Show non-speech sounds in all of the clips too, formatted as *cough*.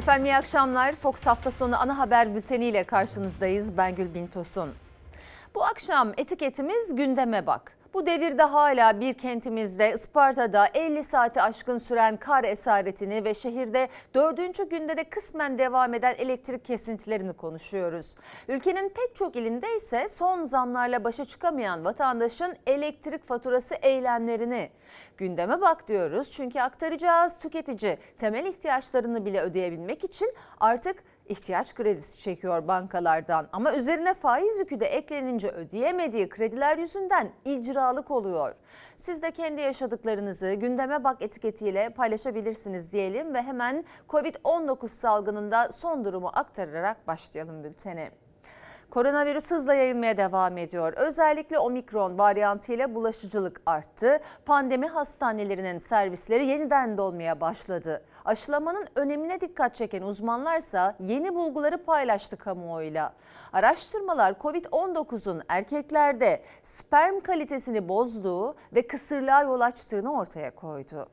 Efendim iyi akşamlar. Fox hafta sonu ana haber bülteniyle karşınızdayız. Ben Gülbin Tosun. Bu akşam etiketimiz gündeme bak. Bu devirde hala bir kentimizde Isparta'da 50 saati aşkın süren kar esaretini ve şehirde dördüncü günde de kısmen devam eden elektrik kesintilerini konuşuyoruz. Ülkenin pek çok ilinde ise son zamlarla başa çıkamayan vatandaşın elektrik faturası eylemlerini gündeme bak diyoruz. Çünkü aktaracağız tüketici temel ihtiyaçlarını bile ödeyebilmek için artık ihtiyaç kredisi çekiyor bankalardan ama üzerine faiz yükü de eklenince ödeyemediği krediler yüzünden icralık oluyor. Siz de kendi yaşadıklarınızı gündeme bak etiketiyle paylaşabilirsiniz diyelim ve hemen Covid-19 salgınında son durumu aktararak başlayalım bültene. Koronavirüs hızla yayılmaya devam ediyor. Özellikle omikron varyantıyla bulaşıcılık arttı. Pandemi hastanelerinin servisleri yeniden dolmaya başladı. Aşılamanın önemine dikkat çeken uzmanlarsa yeni bulguları paylaştı kamuoyuyla. Araştırmalar Covid-19'un erkeklerde sperm kalitesini bozduğu ve kısırlığa yol açtığını ortaya koydu.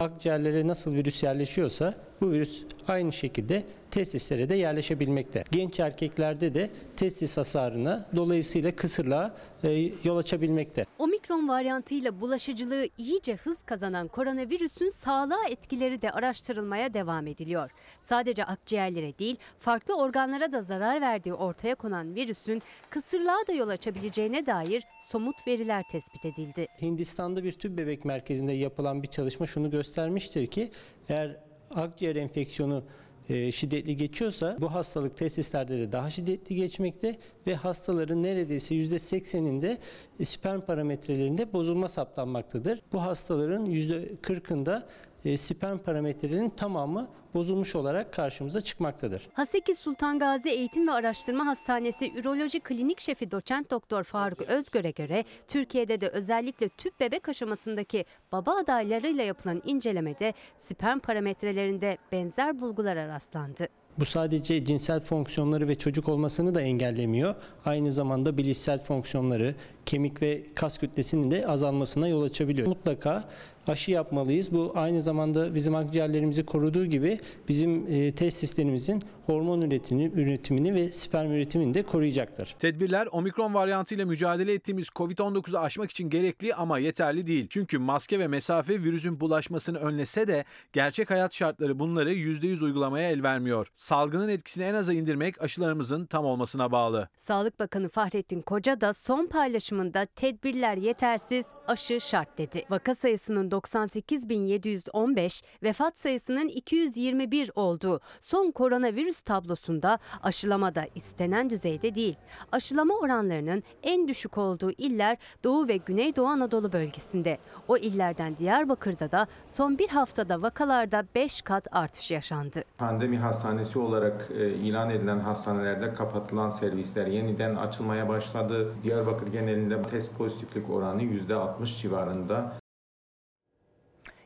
Akciğerlere nasıl virüs yerleşiyorsa bu virüs aynı şekilde testislere de yerleşebilmekte. Genç erkeklerde de testis hasarına dolayısıyla kısırlığa e, yol açabilmekte. Omikron varyantıyla bulaşıcılığı iyice hız kazanan koronavirüsün sağlığa etkileri de araştırılmaya devam ediliyor. Sadece akciğerlere değil farklı organlara da zarar verdiği ortaya konan virüsün kısırlığa da yol açabileceğine dair somut veriler tespit edildi. Hindistan'da bir tüp bebek merkezinde yapılan bir çalışma şunu göstermiştir ki eğer akciğer enfeksiyonu şiddetli geçiyorsa bu hastalık tesislerde de daha şiddetli geçmekte ve hastaların neredeyse %80'inde sperm parametrelerinde bozulma saptanmaktadır. Bu hastaların %40'ında e, sperm parametrelerinin tamamı bozulmuş olarak karşımıza çıkmaktadır. Haseki Sultan Gazi Eğitim ve Araştırma Hastanesi Üroloji Klinik Şefi Doçent Doktor Faruk Özgör'e göre Türkiye'de de özellikle tüp bebek aşamasındaki baba adaylarıyla yapılan incelemede sperm parametrelerinde benzer bulgulara rastlandı. Bu sadece cinsel fonksiyonları ve çocuk olmasını da engellemiyor. Aynı zamanda bilişsel fonksiyonları, kemik ve kas kütlesinin de azalmasına yol açabiliyor. Mutlaka aşı yapmalıyız. Bu aynı zamanda bizim akciğerlerimizi koruduğu gibi bizim e, testislerimizin hormon üretimini, üretimini ve sperm üretimini de koruyacaktır. Tedbirler omikron varyantıyla mücadele ettiğimiz Covid-19'u aşmak için gerekli ama yeterli değil. Çünkü maske ve mesafe virüsün bulaşmasını önlese de gerçek hayat şartları bunları %100 uygulamaya el vermiyor. Salgının etkisini en aza indirmek aşılarımızın tam olmasına bağlı. Sağlık Bakanı Fahrettin Koca da son paylaşımında tedbirler yetersiz, aşı şart dedi. Vaka sayısının 98.715, vefat sayısının 221 olduğu son koronavirüs tablosunda aşılama da istenen düzeyde değil. Aşılama oranlarının en düşük olduğu iller Doğu ve Güneydoğu Anadolu bölgesinde. O illerden Diyarbakır'da da son bir haftada vakalarda 5 kat artış yaşandı. Pandemi hastanesi olarak e, ilan edilen hastanelerde kapatılan servisler yeniden açılmaya başladı. Diyarbakır genelinde test pozitiflik oranı %60 civarında.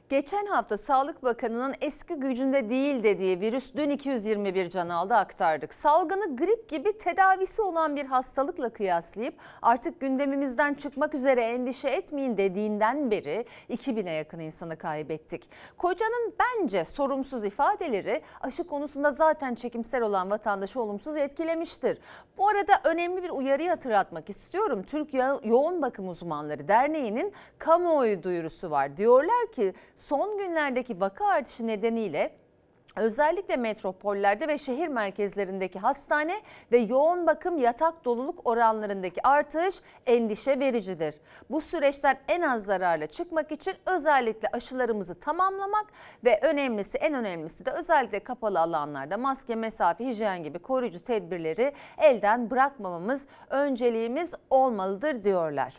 Geçen hafta Sağlık Bakanı'nın eski gücünde değil dediği virüs dün 221 can aldı aktardık. Salgını grip gibi tedavisi olan bir hastalıkla kıyaslayıp artık gündemimizden çıkmak üzere endişe etmeyin dediğinden beri 2000'e yakın insanı kaybettik. Kocanın bence sorumsuz ifadeleri aşı konusunda zaten çekimsel olan vatandaşı olumsuz etkilemiştir. Bu arada önemli bir uyarıyı hatırlatmak istiyorum. Türk Yoğun Bakım Uzmanları Derneği'nin kamuoyu duyurusu var. Diyorlar ki son günlerdeki vaka artışı nedeniyle Özellikle metropollerde ve şehir merkezlerindeki hastane ve yoğun bakım yatak doluluk oranlarındaki artış endişe vericidir. Bu süreçten en az zararla çıkmak için özellikle aşılarımızı tamamlamak ve önemlisi en önemlisi de özellikle kapalı alanlarda maske, mesafe, hijyen gibi koruyucu tedbirleri elden bırakmamamız önceliğimiz olmalıdır diyorlar.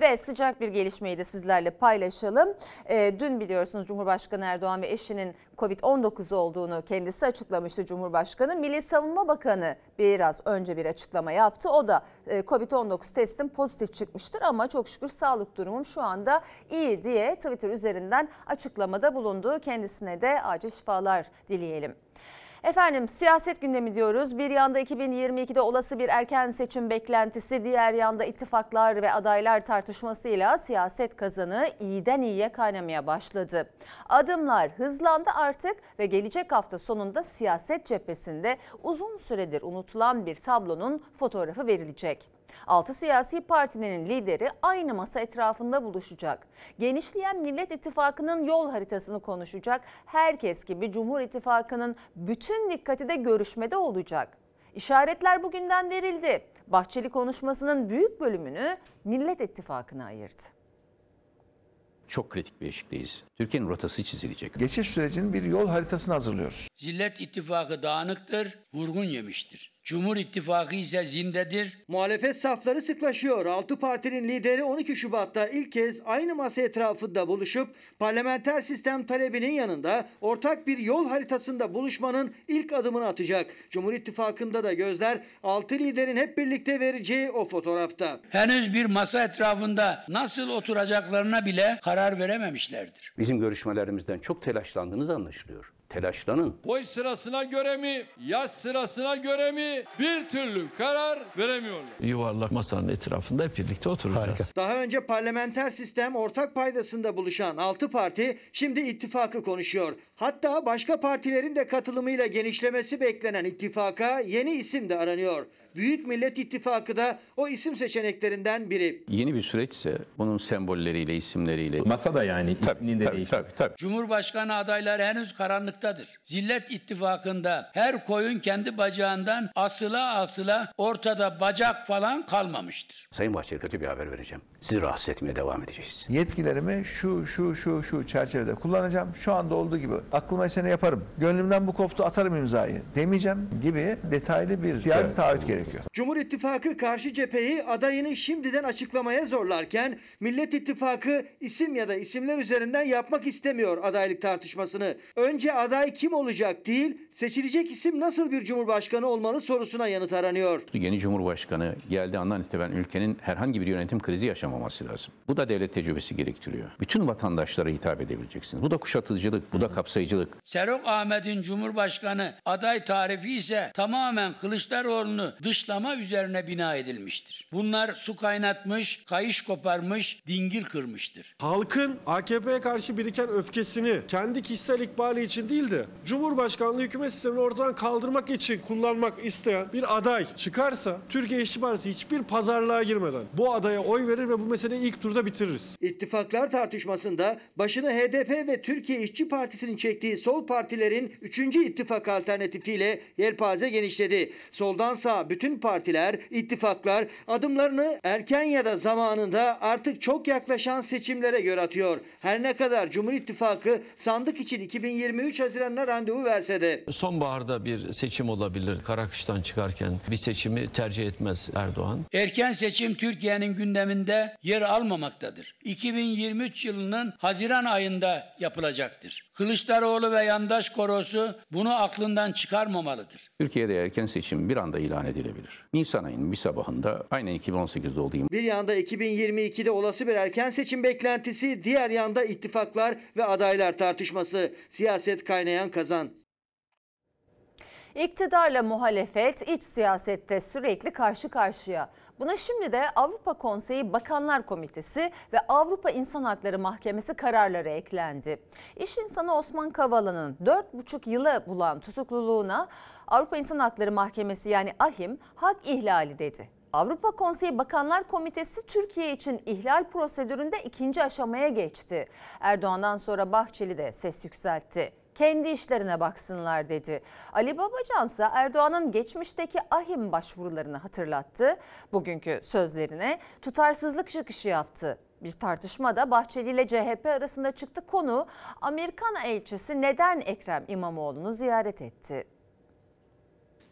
Ve sıcak bir gelişmeyi de sizlerle paylaşalım. E, dün biliyorsunuz Cumhurbaşkanı Erdoğan ve eşinin Covid-19 olduğunu kendisi açıklamıştı Cumhurbaşkanı. Milli Savunma Bakanı biraz önce bir açıklama yaptı. O da e, Covid-19 testim pozitif çıkmıştır ama çok şükür sağlık durumum şu anda iyi diye Twitter üzerinden açıklamada bulundu. Kendisine de acil şifalar dileyelim. Efendim siyaset gündemi diyoruz. Bir yanda 2022'de olası bir erken seçim beklentisi, diğer yanda ittifaklar ve adaylar tartışmasıyla siyaset kazanı iyiden iyiye kaynamaya başladı. Adımlar hızlandı artık ve gelecek hafta sonunda siyaset cephesinde uzun süredir unutulan bir tablonun fotoğrafı verilecek. Altı siyasi partinin lideri aynı masa etrafında buluşacak. Genişleyen Millet İttifakı'nın yol haritasını konuşacak. Herkes gibi Cumhur İttifakı'nın bütün dikkati de görüşmede olacak. İşaretler bugünden verildi. Bahçeli konuşmasının büyük bölümünü Millet İttifakı'na ayırdı. Çok kritik bir eşikteyiz. Türkiye'nin rotası çizilecek. Geçiş sürecinin bir yol haritasını hazırlıyoruz. Zillet ittifakı dağınıktır, vurgun yemiştir. Cumhur ittifakı ise zindedir. Muhalefet safları sıklaşıyor. Altı partinin lideri 12 Şubat'ta ilk kez aynı masa etrafında buluşup parlamenter sistem talebinin yanında ortak bir yol haritasında buluşmanın ilk adımını atacak. Cumhur İttifakı'nda da gözler altı liderin hep birlikte vereceği o fotoğrafta. Henüz bir masa etrafında nasıl oturacaklarına bile karar verememişlerdir. Bizim görüşmelerimizden çok telaşlandığınız anlaşılıyor. Telaşlanın. Boy sırasına göre mi, yaş sırasına göre mi bir türlü karar veremiyorlar. yuvarlak masanın etrafında hep birlikte oturacağız. Daha önce parlamenter sistem ortak paydasında buluşan 6 parti şimdi ittifakı konuşuyor. Hatta başka partilerin de katılımıyla genişlemesi beklenen ittifaka yeni isim de aranıyor. Büyük Millet İttifakı da o isim seçeneklerinden biri. Yeni bir süreçse bunun sembolleriyle, isimleriyle. Masada yani isminin de tabii, değişiyor. tabii, tabii. Cumhurbaşkanı adayları henüz karanlıktadır. Zillet ittifakında her koyun kendi bacağından asıla asıla ortada bacak falan kalmamıştır. Sayın Bahçeli kötü bir haber vereceğim. Sizi rahatsız etmeye devam edeceğiz. Yetkilerimi şu şu şu şu çerçevede kullanacağım. Şu anda olduğu gibi aklıma eseni yaparım. Gönlümden bu koptu atarım imzayı demeyeceğim gibi detaylı bir siyasi taahhüt gerekiyor. Cumhur İttifakı karşı cepheyi adayını şimdiden açıklamaya zorlarken Millet İttifakı isim ya da isimler üzerinden yapmak istemiyor adaylık tartışmasını. Önce aday kim olacak değil, seçilecek isim nasıl bir cumhurbaşkanı olmalı sorusuna yanıt aranıyor. Yeni Cumhurbaşkanı geldiği andan itibaren ülkenin herhangi bir yönetim krizi yaşamaması lazım. Bu da devlet tecrübesi gerektiriyor. Bütün vatandaşlara hitap edebileceksiniz. Bu da kuşatıcılık, bu da kapsayıcılık. Serok Ahmet'in Cumhurbaşkanı aday tarifi ise tamamen Kılıçdaroğlu'nu dışlama üzerine bina edilmiştir. Bunlar su kaynatmış, kayış koparmış, dingil kırmıştır. Halkın AKP'ye karşı biriken öfkesini kendi kişisel ikbali için değil de Cumhurbaşkanlığı hükümet sistemini ortadan kaldırmak için kullanmak isteyen bir aday çıkarsa Türkiye İşçi Partisi hiçbir pazarlığa girmeden bu adaya oy verir ve bu meseleyi ilk turda bitiririz. İttifaklar tartışmasında başını HDP ve Türkiye İşçi Partisi'nin çektiği sol partilerin 3. ittifak alternatifiyle yelpaze genişledi. Soldan sağ bütün partiler, ittifaklar adımlarını erken ya da zamanında artık çok yaklaşan seçimlere göre atıyor. Her ne kadar Cumhur İttifakı sandık için 2023 Haziran'ına randevu verse de. Sonbaharda bir seçim olabilir. Karakış'tan çıkarken bir seçimi tercih etmez Erdoğan. Erken seçim Türkiye'nin gündeminde yer almamaktadır. 2023 yılının Haziran ayında yapılacaktır. Kılıçdaroğlu ve yandaş korosu bunu aklından çıkarmamalıdır. Türkiye'de erken seçim bir anda ilan edilebilir. Nisan ayının bir sabahında aynen 2018'de olduğu gibi Bir yanda 2022'de olası bir erken seçim beklentisi, diğer yanda ittifaklar ve adaylar tartışması. Siyaset kaynayan kazan. İktidarla muhalefet iç siyasette sürekli karşı karşıya. Buna şimdi de Avrupa Konseyi Bakanlar Komitesi ve Avrupa İnsan Hakları Mahkemesi kararları eklendi. İş insanı Osman Kavala'nın 4,5 yılı bulan tutukluluğuna Avrupa İnsan Hakları Mahkemesi yani AHİM hak ihlali dedi. Avrupa Konseyi Bakanlar Komitesi Türkiye için ihlal prosedüründe ikinci aşamaya geçti. Erdoğan'dan sonra Bahçeli de ses yükseltti kendi işlerine baksınlar dedi. Ali Babacan ise Erdoğan'ın geçmişteki ahim başvurularını hatırlattı. Bugünkü sözlerine tutarsızlık çıkışı yaptı. Bir tartışma da Bahçeli ile CHP arasında çıktı konu Amerikan elçisi neden Ekrem İmamoğlu'nu ziyaret etti?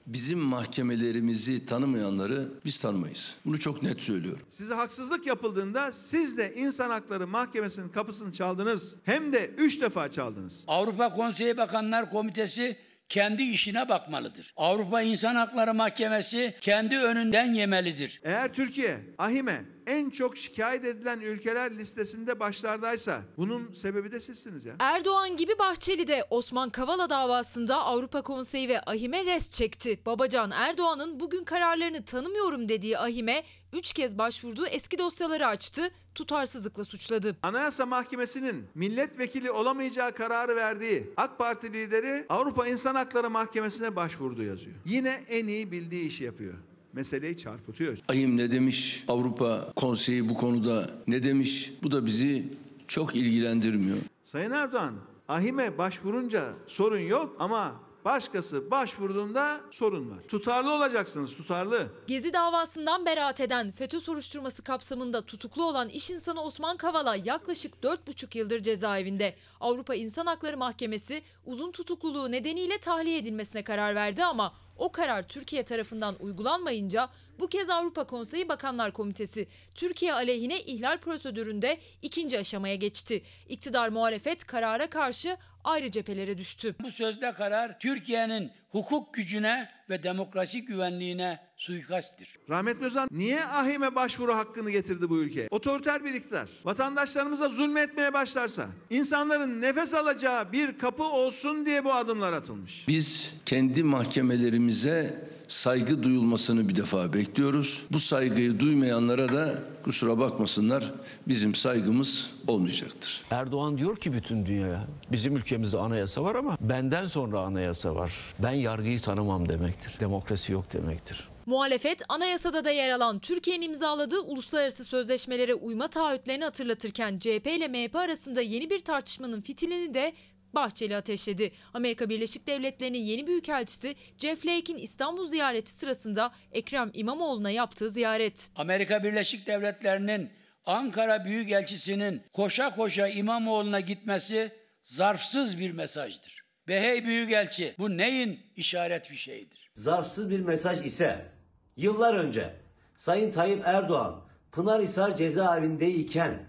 Bizim mahkemelerimizi tanımayanları biz tanımayız. Bunu çok net söylüyorum. Size haksızlık yapıldığında siz de İnsan Hakları Mahkemesi'nin kapısını çaldınız. Hem de üç defa çaldınız. Avrupa Konseyi Bakanlar Komitesi kendi işine bakmalıdır. Avrupa İnsan Hakları Mahkemesi kendi önünden yemelidir. Eğer Türkiye ahime en çok şikayet edilen ülkeler listesinde başlardaysa bunun sebebi de sizsiniz ya. Erdoğan gibi Bahçeli de Osman Kavala davasında Avrupa Konseyi ve AHİM'e rest çekti. Babacan Erdoğan'ın bugün kararlarını tanımıyorum dediği AHİM'e 3 kez başvurduğu eski dosyaları açtı, tutarsızlıkla suçladı. Anayasa Mahkemesi'nin milletvekili olamayacağı kararı verdiği AK Parti lideri Avrupa İnsan Hakları Mahkemesi'ne başvurdu yazıyor. Yine en iyi bildiği işi yapıyor. Meseleyi çarpıtıyor. Ayım ne demiş? Avrupa Konseyi bu konuda ne demiş? Bu da bizi çok ilgilendirmiyor. Sayın Erdoğan, ahime başvurunca sorun yok ama başkası başvurduğunda sorun var. Tutarlı olacaksınız, tutarlı. Gezi davasından beraat eden FETÖ soruşturması kapsamında tutuklu olan iş insanı Osman Kavala yaklaşık 4,5 yıldır cezaevinde. Avrupa İnsan Hakları Mahkemesi uzun tutukluluğu nedeniyle tahliye edilmesine karar verdi ama o karar Türkiye tarafından uygulanmayınca bu kez Avrupa Konseyi Bakanlar Komitesi Türkiye aleyhine ihlal prosedüründe ikinci aşamaya geçti. İktidar muhalefet karara karşı ayrı cephelere düştü. Bu sözde karar Türkiye'nin hukuk gücüne ve demokrasi güvenliğine suikasttir. Rahmetli Özal niye ahime başvuru hakkını getirdi bu ülke? Otoriter bir iktidar. Vatandaşlarımıza zulmetmeye başlarsa, insanların nefes alacağı bir kapı olsun diye bu adımlar atılmış. Biz kendi mahkemelerimize saygı duyulmasını bir defa bekliyoruz. Bu saygıyı duymayanlara da kusura bakmasınlar bizim saygımız olmayacaktır. Erdoğan diyor ki bütün dünyaya bizim ülkemizde anayasa var ama benden sonra anayasa var. Ben yargıyı tanımam demektir. Demokrasi yok demektir. Muhalefet anayasada da yer alan Türkiye'nin imzaladığı uluslararası sözleşmelere uyma taahhütlerini hatırlatırken CHP ile MHP arasında yeni bir tartışmanın fitilini de Bahçeli ateşledi. Amerika Birleşik Devletleri'nin yeni büyükelçisi Jeff Flake'in İstanbul ziyareti sırasında Ekrem İmamoğlu'na yaptığı ziyaret. Amerika Birleşik Devletleri'nin Ankara Büyükelçisi'nin koşa koşa İmamoğlu'na gitmesi zarfsız bir mesajdır. Ve hey Büyükelçi bu neyin işaret fişeğidir? Zarfsız bir mesaj ise yıllar önce Sayın Tayyip Erdoğan Pınarhisar cezaevindeyken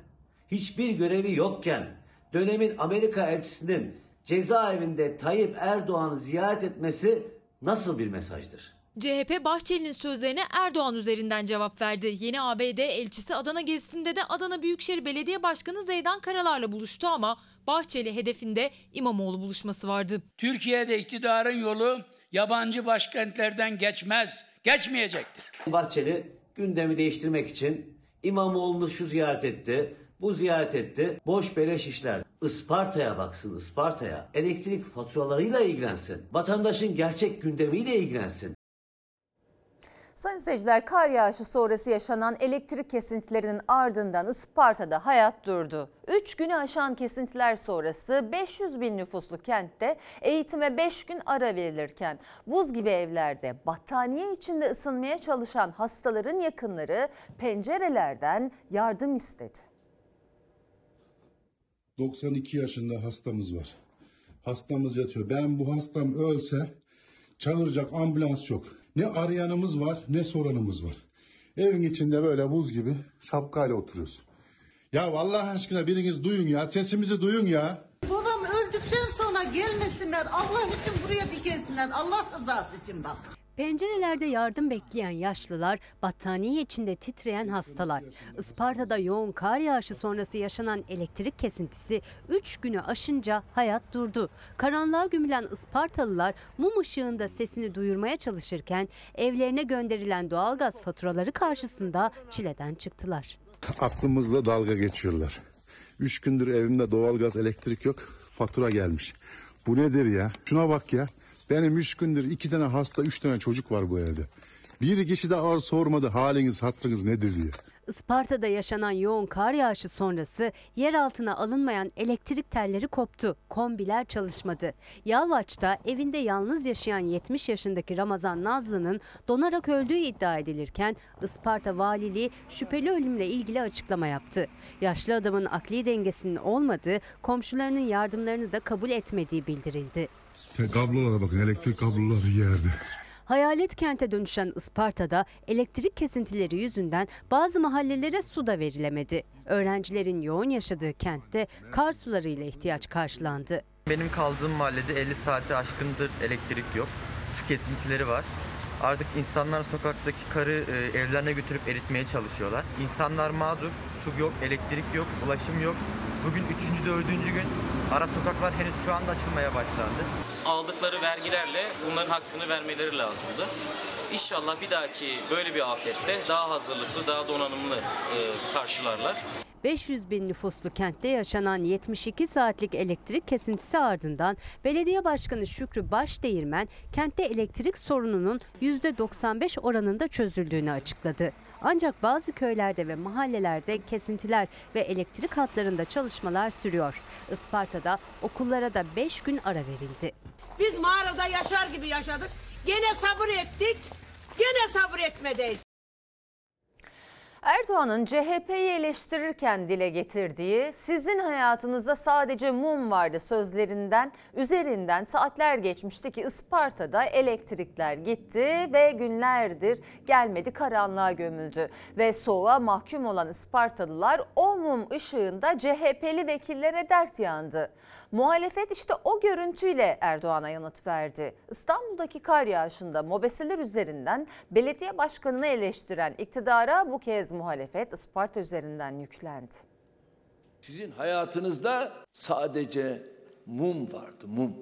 hiçbir görevi yokken dönemin Amerika elçisinin cezaevinde Tayyip Erdoğan'ı ziyaret etmesi nasıl bir mesajdır? CHP Bahçeli'nin sözlerine Erdoğan üzerinden cevap verdi. Yeni ABD elçisi Adana gezisinde de Adana Büyükşehir Belediye Başkanı Zeydan Karalar'la buluştu ama Bahçeli hedefinde İmamoğlu buluşması vardı. Türkiye'de iktidarın yolu yabancı başkentlerden geçmez, geçmeyecektir. Bahçeli gündemi değiştirmek için İmamoğlu'nu şu ziyaret etti, bu ziyaret etti. Boş beleş işler. Isparta'ya baksın Isparta'ya. Elektrik faturalarıyla ilgilensin. Vatandaşın gerçek gündemiyle ilgilensin. Sayın seyirciler kar yağışı sonrası yaşanan elektrik kesintilerinin ardından Isparta'da hayat durdu. 3 günü aşan kesintiler sonrası 500 bin nüfuslu kentte eğitime 5 gün ara verilirken buz gibi evlerde battaniye içinde ısınmaya çalışan hastaların yakınları pencerelerden yardım istedi. 92 yaşında hastamız var. Hastamız yatıyor. Ben bu hastam ölse çağıracak ambulans yok. Ne arayanımız var ne soranımız var. Evin içinde böyle buz gibi şapkayla oturuyoruz. Ya Allah aşkına biriniz duyun ya sesimizi duyun ya. Babam öldükten sonra gelmesinler. Allah için buraya bir gelsinler. Allah rızası için bak. Pencerelerde yardım bekleyen yaşlılar, battaniye içinde titreyen hastalar. Isparta'da yoğun kar yağışı sonrası yaşanan elektrik kesintisi 3 günü aşınca hayat durdu. Karanlığa gömülen Ispartalılar mum ışığında sesini duyurmaya çalışırken evlerine gönderilen doğalgaz faturaları karşısında çileden çıktılar. Aklımızla dalga geçiyorlar. Üç gündür evimde doğalgaz elektrik yok fatura gelmiş. Bu nedir ya? Şuna bak ya. Benim üç gündür iki tane hasta, üç tane çocuk var bu evde. Bir kişi de ağır sormadı haliniz, hatrınız nedir diye. Isparta'da yaşanan yoğun kar yağışı sonrası yer altına alınmayan elektrik telleri koptu. Kombiler çalışmadı. Yalvaç'ta evinde yalnız yaşayan 70 yaşındaki Ramazan Nazlı'nın donarak öldüğü iddia edilirken Isparta Valiliği şüpheli ölümle ilgili açıklama yaptı. Yaşlı adamın akli dengesinin olmadığı, komşularının yardımlarını da kabul etmediği bildirildi. Kablolara bakın elektrik kabloları yerde. Hayalet kente dönüşen Isparta'da elektrik kesintileri yüzünden bazı mahallelere su da verilemedi. Öğrencilerin yoğun yaşadığı kentte kar sularıyla ihtiyaç karşılandı. Benim kaldığım mahallede 50 saati aşkındır elektrik yok. Su kesintileri var. Artık insanlar sokaktaki karı e, evlerine götürüp eritmeye çalışıyorlar. İnsanlar mağdur, su yok, elektrik yok, ulaşım yok. Bugün üçüncü, dördüncü gün ara sokaklar henüz şu anda açılmaya başlandı. aldıkları vergilerle bunların hakkını vermeleri lazımdı. İnşallah bir dahaki böyle bir afette daha hazırlıklı, daha donanımlı e, karşılarlar. 500 bin nüfuslu kentte yaşanan 72 saatlik elektrik kesintisi ardından belediye başkanı Şükrü Başdeğirmen kentte elektrik sorununun %95 oranında çözüldüğünü açıkladı. Ancak bazı köylerde ve mahallelerde kesintiler ve elektrik hatlarında çalışmalar sürüyor. Isparta'da okullara da 5 gün ara verildi. Biz mağarada yaşar gibi yaşadık. Gene sabır ettik. Gene sabır etmedeyiz. Erdoğan'ın CHP'yi eleştirirken dile getirdiği sizin hayatınızda sadece mum vardı sözlerinden üzerinden saatler geçmişti ki Isparta'da elektrikler gitti ve günlerdir gelmedi karanlığa gömüldü. Ve soğuğa mahkum olan Ispartalılar o mum ışığında CHP'li vekillere dert yandı. Muhalefet işte o görüntüyle Erdoğan'a yanıt verdi. İstanbul'daki kar yağışında mobeseler üzerinden belediye başkanını eleştiren iktidara bu kez muhalefet Isparta üzerinden yüklendi. Sizin hayatınızda sadece mum vardı, mum.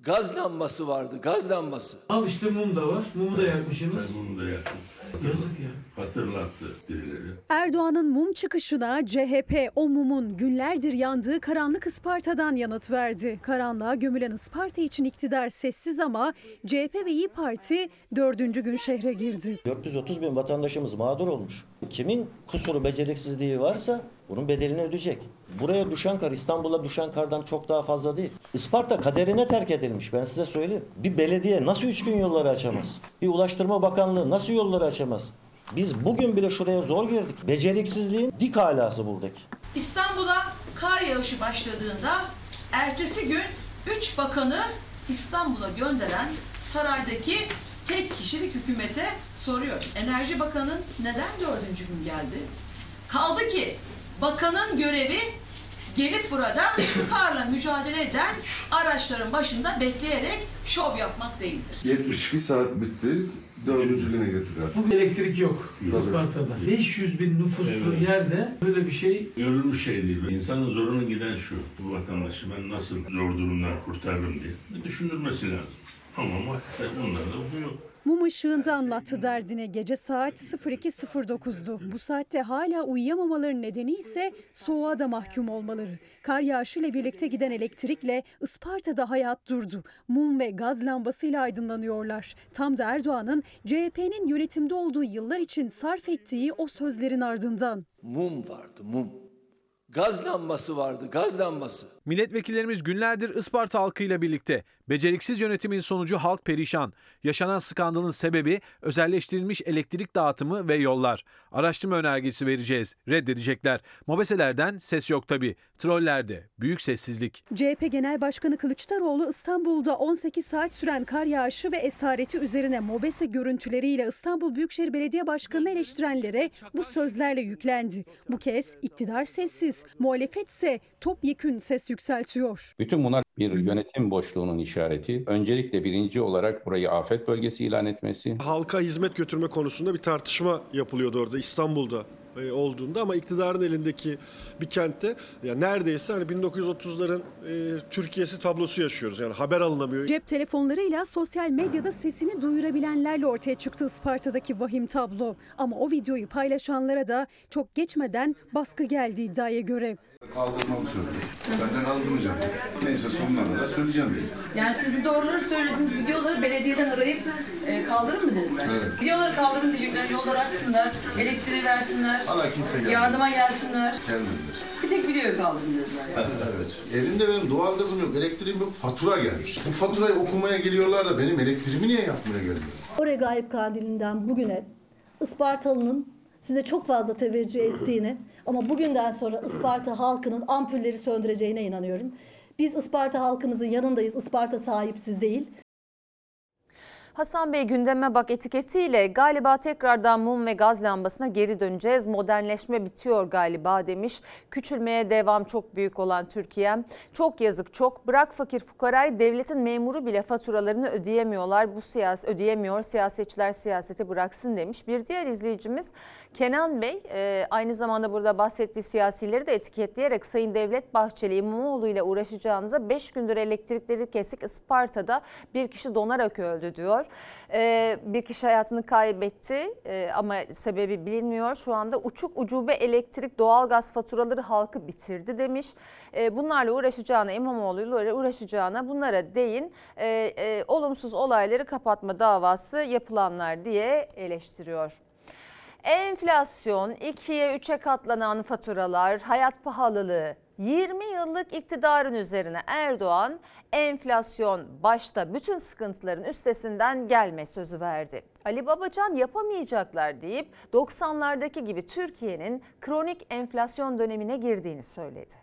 Gaz lambası vardı, gaz lambası. Al işte mum da var. Mumu da yakmışsınız. Bunu da yaptım. Yazık ya. Hatırlattı birileri. Erdoğan'ın mum çıkışına CHP o mumun günlerdir yandığı karanlık Isparta'dan yanıt verdi. Karanlığa gömülen Isparta için iktidar sessiz ama CHP ve İyi Parti dördüncü gün şehre girdi. 430 bin vatandaşımız mağdur olmuş. Kimin kusuru beceriksizliği varsa bunun bedelini ödeyecek. Buraya düşen kar İstanbul'a düşen kardan çok daha fazla değil. Isparta kaderine terk edilmiş ben size söyleyeyim. Bir belediye nasıl üç gün yolları açamaz? Bir Ulaştırma Bakanlığı nasıl yolları açamaz? Biz bugün bile şuraya zor girdik. Beceriksizliğin dik alası buradaki. İstanbul'a kar yağışı başladığında ertesi gün 3 bakanı İstanbul'a gönderen saraydaki tek kişilik hükümete soruyor. Enerji Bakanı neden dördüncü gün geldi? Kaldı ki bakanın görevi gelip burada karla mücadele eden araçların başında bekleyerek şov yapmak değildir. 72 saat bitti. Dördüncü güne getirdik artık. Bu elektrik yok Tabii. Isparta'da. 500 bin nüfuslu yerde böyle bir şey Görülmüş şey değil. İnsanın zoruna giden şu. Bu vatandaşı ben nasıl zor durumdan kurtarırım diye. Bir düşünülmesi lazım. Ama maalesef bunlarda bu yok. Mum ışığında anlattı derdine gece saat 02.09'du. Bu saatte hala uyuyamamaları nedeni ise soğuğa da mahkum olmaları. Kar yağışıyla birlikte giden elektrikle Isparta'da hayat durdu. Mum ve gaz lambasıyla aydınlanıyorlar. Tam da Erdoğan'ın CHP'nin yönetimde olduğu yıllar için sarf ettiği o sözlerin ardından. Mum vardı, mum. Gaz lambası vardı, gaz lambası. Milletvekillerimiz günlerdir Isparta halkıyla birlikte. Beceriksiz yönetimin sonucu halk perişan. Yaşanan skandalın sebebi özelleştirilmiş elektrik dağıtımı ve yollar. Araştırma önergesi vereceğiz. Reddedecekler. Mobeselerden ses yok tabi. Trollerde büyük sessizlik. CHP Genel Başkanı Kılıçdaroğlu İstanbul'da 18 saat süren kar yağışı ve esareti üzerine mobese görüntüleriyle İstanbul Büyükşehir Belediye Başkanı'nı eleştirenlere bu sözlerle yüklendi. Bu kez iktidar sessiz, muhalefet ise topyekün ses yükseltiyor. Bütün bunlar bir yönetim boşluğunun işareti. Öncelikle birinci olarak burayı afet bölgesi ilan etmesi. Halka hizmet götürme konusunda bir tartışma yapılıyordu orada İstanbul'da e, olduğunda ama iktidarın elindeki bir kentte ya neredeyse hani 1930'ların e, Türkiye'si tablosu yaşıyoruz. Yani haber alınamıyor. Cep telefonlarıyla sosyal medyada sesini duyurabilenlerle ortaya çıktı Isparta'daki vahim tablo. Ama o videoyu paylaşanlara da çok geçmeden baskı geldi iddiaya göre. Kaldırmamı söyledi. Ben de kaldırmayacağım. Neyse sonuna kadar söyleyeceğim diye. Yani siz bu doğruları söylediğiniz videoları belediyeden arayıp e, kaldırın mı dediler? Evet. Videoları kaldırın diyecekler, yolları açsınlar, elektriği versinler, Hala kimse gelmedi. yardıma gelsinler. Gelmediler. Bir tek videoyu kaldırın dediler. Evet. Evimde benim doğalgazım yok, elektriğim yok, fatura gelmiş. Bu faturayı okumaya geliyorlar da benim elektriğimi niye yapmaya gelmiyor? O regaip kandilinden bugüne Ispartalı'nın size çok fazla teveccüh *laughs* ettiğini ama bugünden sonra Isparta halkının ampulleri söndüreceğine inanıyorum. Biz Isparta halkımızın yanındayız. Isparta sahipsiz değil. Hasan Bey gündeme bak etiketiyle galiba tekrardan mum ve gaz lambasına geri döneceğiz. Modernleşme bitiyor galiba demiş. Küçülmeye devam çok büyük olan Türkiye. Çok yazık çok. Bırak fakir fukarayı devletin memuru bile faturalarını ödeyemiyorlar. Bu siyasi ödeyemiyor. Siyasetçiler siyaseti bıraksın demiş. Bir diğer izleyicimiz Kenan Bey e, aynı zamanda burada bahsettiği siyasileri de etiketleyerek Sayın Devlet Bahçeli İmamoğlu ile uğraşacağınıza 5 gündür elektrikleri kesik Isparta'da bir kişi donarak öldü diyor. Ee, bir kişi hayatını kaybetti ee, ama sebebi bilinmiyor. Şu anda uçuk ucube elektrik doğalgaz faturaları halkı bitirdi demiş. Ee, bunlarla uğraşacağına İmamoğlu'yla uğraşacağına bunlara değin. Ee, e, olumsuz olayları kapatma davası yapılanlar diye eleştiriyor. Enflasyon, 2'ye 3'e katlanan faturalar, hayat pahalılığı, 20 yıllık iktidarın üzerine Erdoğan enflasyon başta bütün sıkıntıların üstesinden gelme sözü verdi. Ali Babacan yapamayacaklar deyip 90'lardaki gibi Türkiye'nin kronik enflasyon dönemine girdiğini söyledi.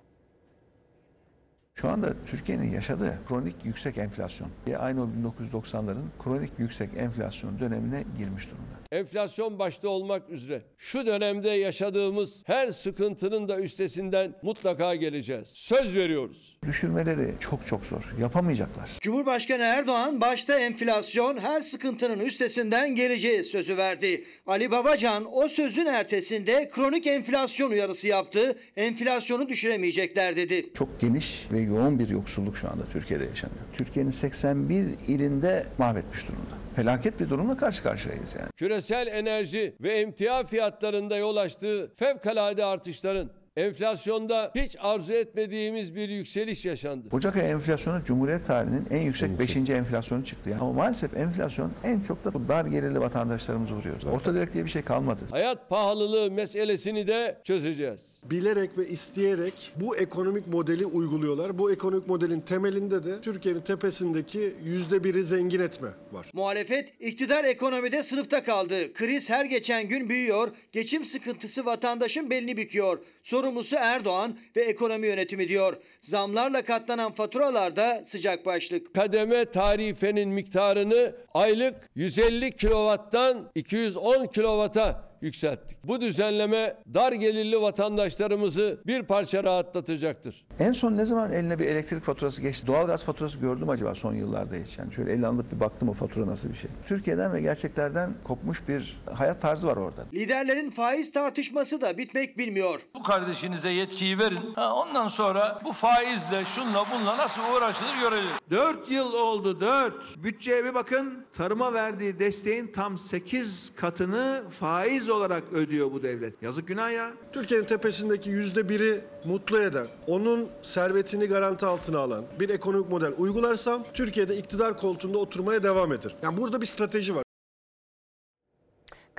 Şu anda Türkiye'nin yaşadığı kronik yüksek enflasyon, aynı o 1990'ların kronik yüksek enflasyon dönemine girmiş durumda. Enflasyon başta olmak üzere şu dönemde yaşadığımız her sıkıntının da üstesinden mutlaka geleceğiz. Söz veriyoruz. Düşürmeleri çok çok zor. Yapamayacaklar. Cumhurbaşkanı Erdoğan başta enflasyon her sıkıntının üstesinden geleceğiz sözü verdi. Ali Babacan o sözün ertesinde kronik enflasyon uyarısı yaptı. Enflasyonu düşüremeyecekler dedi. Çok geniş ve yoğun bir yoksulluk şu anda Türkiye'de yaşanıyor. Türkiye'nin 81 ilinde mahvetmiş durumda. Felaket bir durumla karşı karşıyayız yani. Küresel enerji ve emtia fiyatlarında yol açtığı fevkalade artışların enflasyonda hiç arzu etmediğimiz bir yükseliş yaşandı. Ocak ayı enflasyonu Cumhuriyet tarihinin en yüksek 5. enflasyonu çıktı. Yani. Ama maalesef enflasyon en çok da bu dar gelirli vatandaşlarımızı vuruyor. Orta direkt diye bir şey kalmadı. Hayat pahalılığı meselesini de çözeceğiz. Bilerek ve isteyerek bu ekonomik modeli uyguluyorlar. Bu ekonomik modelin temelinde de Türkiye'nin tepesindeki yüzde biri zengin etme var. Muhalefet iktidar ekonomide sınıfta kaldı. Kriz her geçen gün büyüyor. Geçim sıkıntısı vatandaşın belini büküyor. Sorumlusu Erdoğan ve ekonomi yönetimi diyor. Zamlarla katlanan faturalarda sıcak başlık. Kademe tarifenin miktarını aylık 150 kilovattan 210 kilovata yükselttik. Bu düzenleme dar gelirli vatandaşlarımızı bir parça rahatlatacaktır. En son ne zaman eline bir elektrik faturası geçti? Doğalgaz faturası gördüm acaba son yıllarda hiç? Yani şöyle elle alıp bir baktım o fatura nasıl bir şey. Türkiye'den ve gerçeklerden kopmuş bir hayat tarzı var orada. Liderlerin faiz tartışması da bitmek bilmiyor. Bu kardeşinize yetkiyi verin. Ha, ondan sonra bu faizle şunla bunla nasıl uğraşılır göreceğiz. 4 yıl oldu 4. Bütçeye bir bakın. Tarıma verdiği desteğin tam 8 katını faiz olarak ödüyor bu devlet. Yazık günah ya. Türkiye'nin tepesindeki yüzde biri mutlu eden, onun servetini garanti altına alan bir ekonomik model uygularsam Türkiye'de iktidar koltuğunda oturmaya devam eder. Yani burada bir strateji var.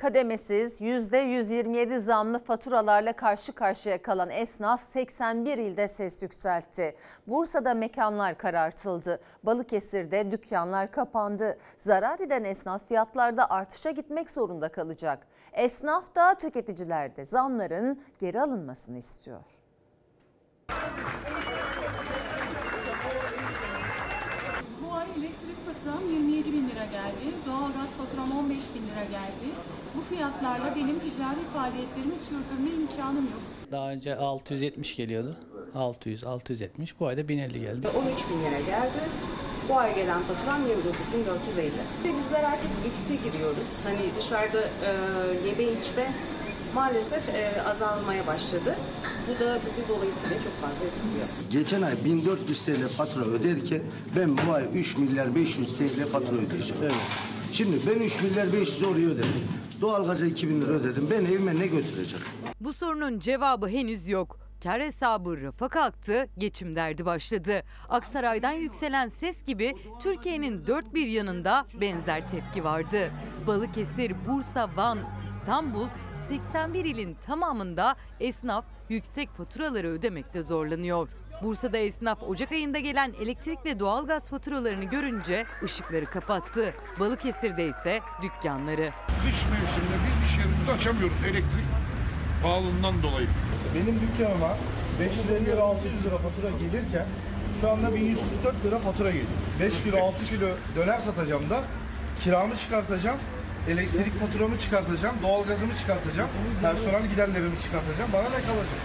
Kademesiz %127 zamlı faturalarla karşı karşıya kalan esnaf 81 ilde ses yükseltti. Bursa'da mekanlar karartıldı. Balıkesir'de dükkanlar kapandı. Zarar eden esnaf fiyatlarda artışa gitmek zorunda kalacak. Esnaf da tüketiciler de zamların geri alınmasını istiyor. Bu ay elektrik faturam 27 bin lira geldi. Doğalgaz faturam 15 bin lira geldi. Bu fiyatlarla benim ticari faaliyetlerimi sürdürme imkanım yok. Daha önce 670 geliyordu. 600, 670. Bu ayda 1050 geldi. 13 bin lira geldi. Bu ay gelen faturam 29.450. Ve bizler artık lükse giriyoruz. Hani dışarıda e, yeme içme maalesef e, azalmaya başladı. Bu da bizi dolayısıyla çok fazla etkiliyor. Geçen ay 1400 TL fatura öderken ben bu ay 3 milyar 500 TL fatura ödeyeceğim. Evet. Şimdi ben 3 milyar 500 oraya ödedim. Doğalgaza 2000 lira ödedim. Ben evime ne götüreceğim? Bu sorunun cevabı henüz yok. Kar hesabı rafa kalktı, geçim derdi başladı. Aksaray'dan yükselen ses gibi Türkiye'nin dört bir yanında benzer tepki vardı. Balıkesir, Bursa, Van, İstanbul 81 ilin tamamında esnaf yüksek faturaları ödemekte zorlanıyor. Bursa'da esnaf Ocak ayında gelen elektrik ve doğalgaz faturalarını görünce ışıkları kapattı. Balıkesir'de ise dükkanları. Kış mevsiminde biz iş yerimizi açamıyoruz elektrik pahalılığından dolayı. Benim dükkanıma 550 lira 600 lira fatura gelirken şu anda 1144 lira fatura geliyor. 5 kilo 6 kilo döner satacağım da Kiramı çıkartacağım. Elektrik faturamı çıkartacağım. Doğalgazımı çıkartacağım. Personel giderlerimi çıkartacağım. Bana ne kalacak?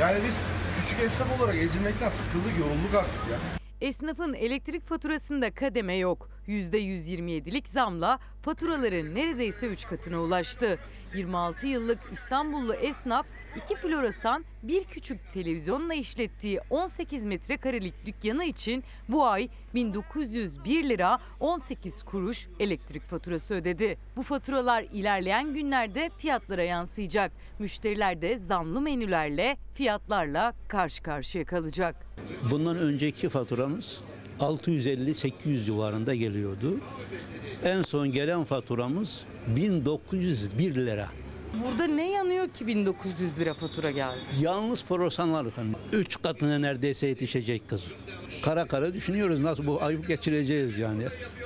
Yani biz küçük esnaf olarak ezilmekten sıkıldık, yorulduk artık ya. Esnafın elektrik faturasında kademe yok. %127'lik zamla faturaları neredeyse 3 katına ulaştı. 26 yıllık İstanbullu esnaf iki floresan bir küçük televizyonla işlettiği 18 metrekarelik dükkanı için bu ay 1901 lira 18 kuruş elektrik faturası ödedi. Bu faturalar ilerleyen günlerde fiyatlara yansıyacak. Müşteriler de zamlı menülerle fiyatlarla karşı karşıya kalacak. Bundan önceki faturamız 650-800 civarında geliyordu. En son gelen faturamız 1901 lira. Burada ne yanıyor ki 1900 lira fatura geldi? Yalnız floresanlar efendim. Üç katına neredeyse yetişecek kız. Kara kara düşünüyoruz nasıl bu ayıp geçireceğiz yani.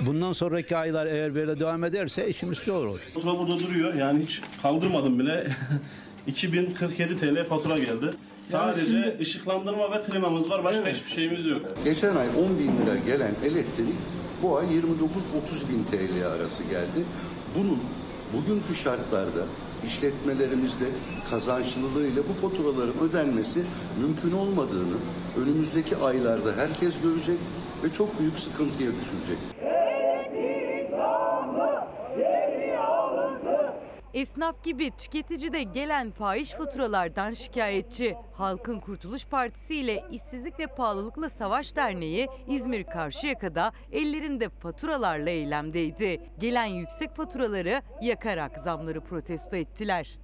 Bundan sonraki aylar eğer böyle devam ederse işimiz zor olur. Fatura burada duruyor. Yani hiç kaldırmadım bile. *laughs* 2047 TL fatura geldi. Sadece şimdi- ışıklandırma ve klimamız var. Başka hiçbir şeyimiz yok. Geçen ay 10 bin lira gelen elektrik bu ay 29-30 bin TL arası geldi. Bunun bugünkü şartlarda işletmelerimizde kazançlılığıyla bu faturaların ödenmesi mümkün olmadığını önümüzdeki aylarda herkes görecek ve çok büyük sıkıntıya düşülecek. Esnaf gibi tüketici de gelen fahiş faturalardan şikayetçi. Halkın Kurtuluş Partisi ile İşsizlik ve Pahalılıkla Savaş Derneği İzmir Karşıyaka'da ellerinde faturalarla eylemdeydi. Gelen yüksek faturaları yakarak zamları protesto ettiler.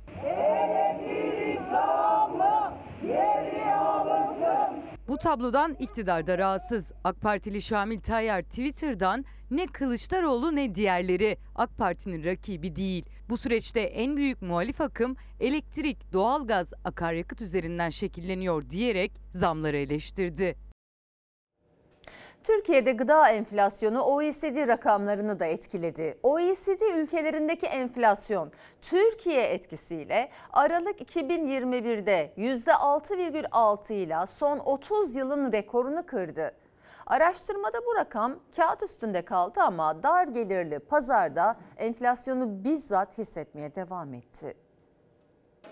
Bu tablodan iktidar da rahatsız. AK Partili Şamil Tayyar Twitter'dan ne Kılıçdaroğlu ne diğerleri AK Parti'nin rakibi değil. Bu süreçte en büyük muhalif akım elektrik, doğalgaz, akaryakıt üzerinden şekilleniyor diyerek zamları eleştirdi. Türkiye'de gıda enflasyonu OECD rakamlarını da etkiledi. OECD ülkelerindeki enflasyon Türkiye etkisiyle Aralık 2021'de %6,6 ile son 30 yılın rekorunu kırdı. Araştırmada bu rakam kağıt üstünde kaldı ama dar gelirli pazarda enflasyonu bizzat hissetmeye devam etti.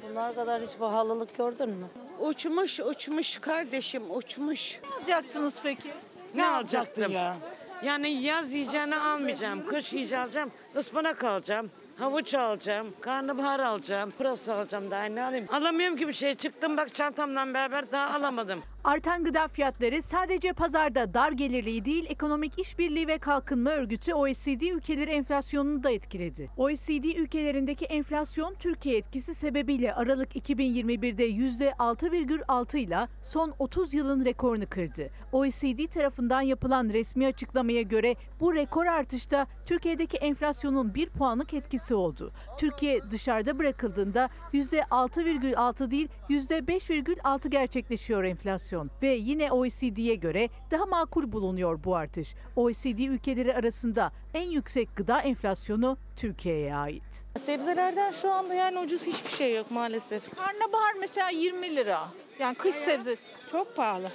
Bunlar kadar hiç pahalılık gördün mü? Uçmuş uçmuş kardeşim uçmuş. Ne alacaktınız peki? Ne alacaktın ya? Yani yaz yiyeceğini almayacağım. Kış yiyeceğim alacağım. ıspanak alacağım. Havuç alacağım, karnabahar alacağım, pırasa alacağım daha ne alayım? Alamıyorum ki bir şey. Çıktım bak çantamdan beraber daha alamadım. Artan gıda fiyatları sadece pazarda dar gelirliği değil, Ekonomik İşbirliği ve Kalkınma Örgütü OECD ülkeleri enflasyonunu da etkiledi. OECD ülkelerindeki enflasyon Türkiye etkisi sebebiyle Aralık 2021'de %6,6 ile son 30 yılın rekorunu kırdı. OECD tarafından yapılan resmi açıklamaya göre bu rekor artışta Türkiye'deki enflasyonun bir puanlık etkisi oldu. Türkiye dışarıda bırakıldığında %6,6 değil %5,6 gerçekleşiyor enflasyon ve yine OECD'ye göre daha makul bulunuyor bu artış. OECD ülkeleri arasında en yüksek gıda enflasyonu Türkiye'ye ait. Sebzelerden şu anda yani ucuz hiçbir şey yok maalesef. Karnabahar mesela 20 lira. Yani kış sebzesi. Çok pahalı.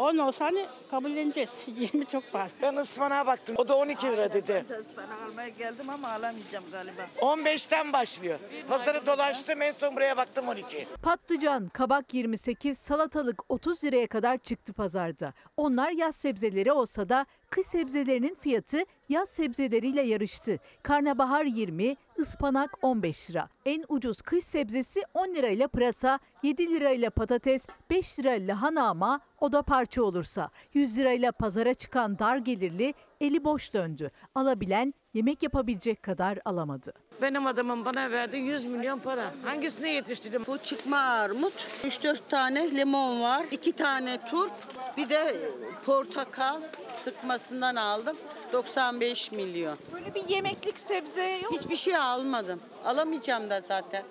10 olsa hani kabulleneceğiz. *laughs* 20 çok pahalı. Ben ıspanağa baktım. O da 12 lira dedi. Ispanak almaya geldim ama alamayacağım galiba. 15'ten başlıyor. Pazarı dolaştım en son buraya baktım 12. Patlıcan, kabak 28, salatalık 30 liraya kadar çıktı pazarda. Onlar yaz sebzeleri olsa da kış sebzelerinin fiyatı yaz sebzeleriyle yarıştı. Karnabahar 20, ıspanak 15 lira. En ucuz kış sebzesi 10 lirayla pırasa, 7 lirayla patates, 5 lira lahana ama o da parça olursa. 100 lirayla pazara çıkan dar gelirli eli boş döndü. Alabilen yemek yapabilecek kadar alamadı. Benim adamım bana verdi 100 milyon para. Hangisine yetiştirdim? Bu çıkma armut, 3-4 tane limon var, 2 tane turp, bir de portakal sıkmasından aldım. 95 milyon. Böyle bir yemeklik sebze yok Hiçbir şey almadım. Alamayacağım da zaten.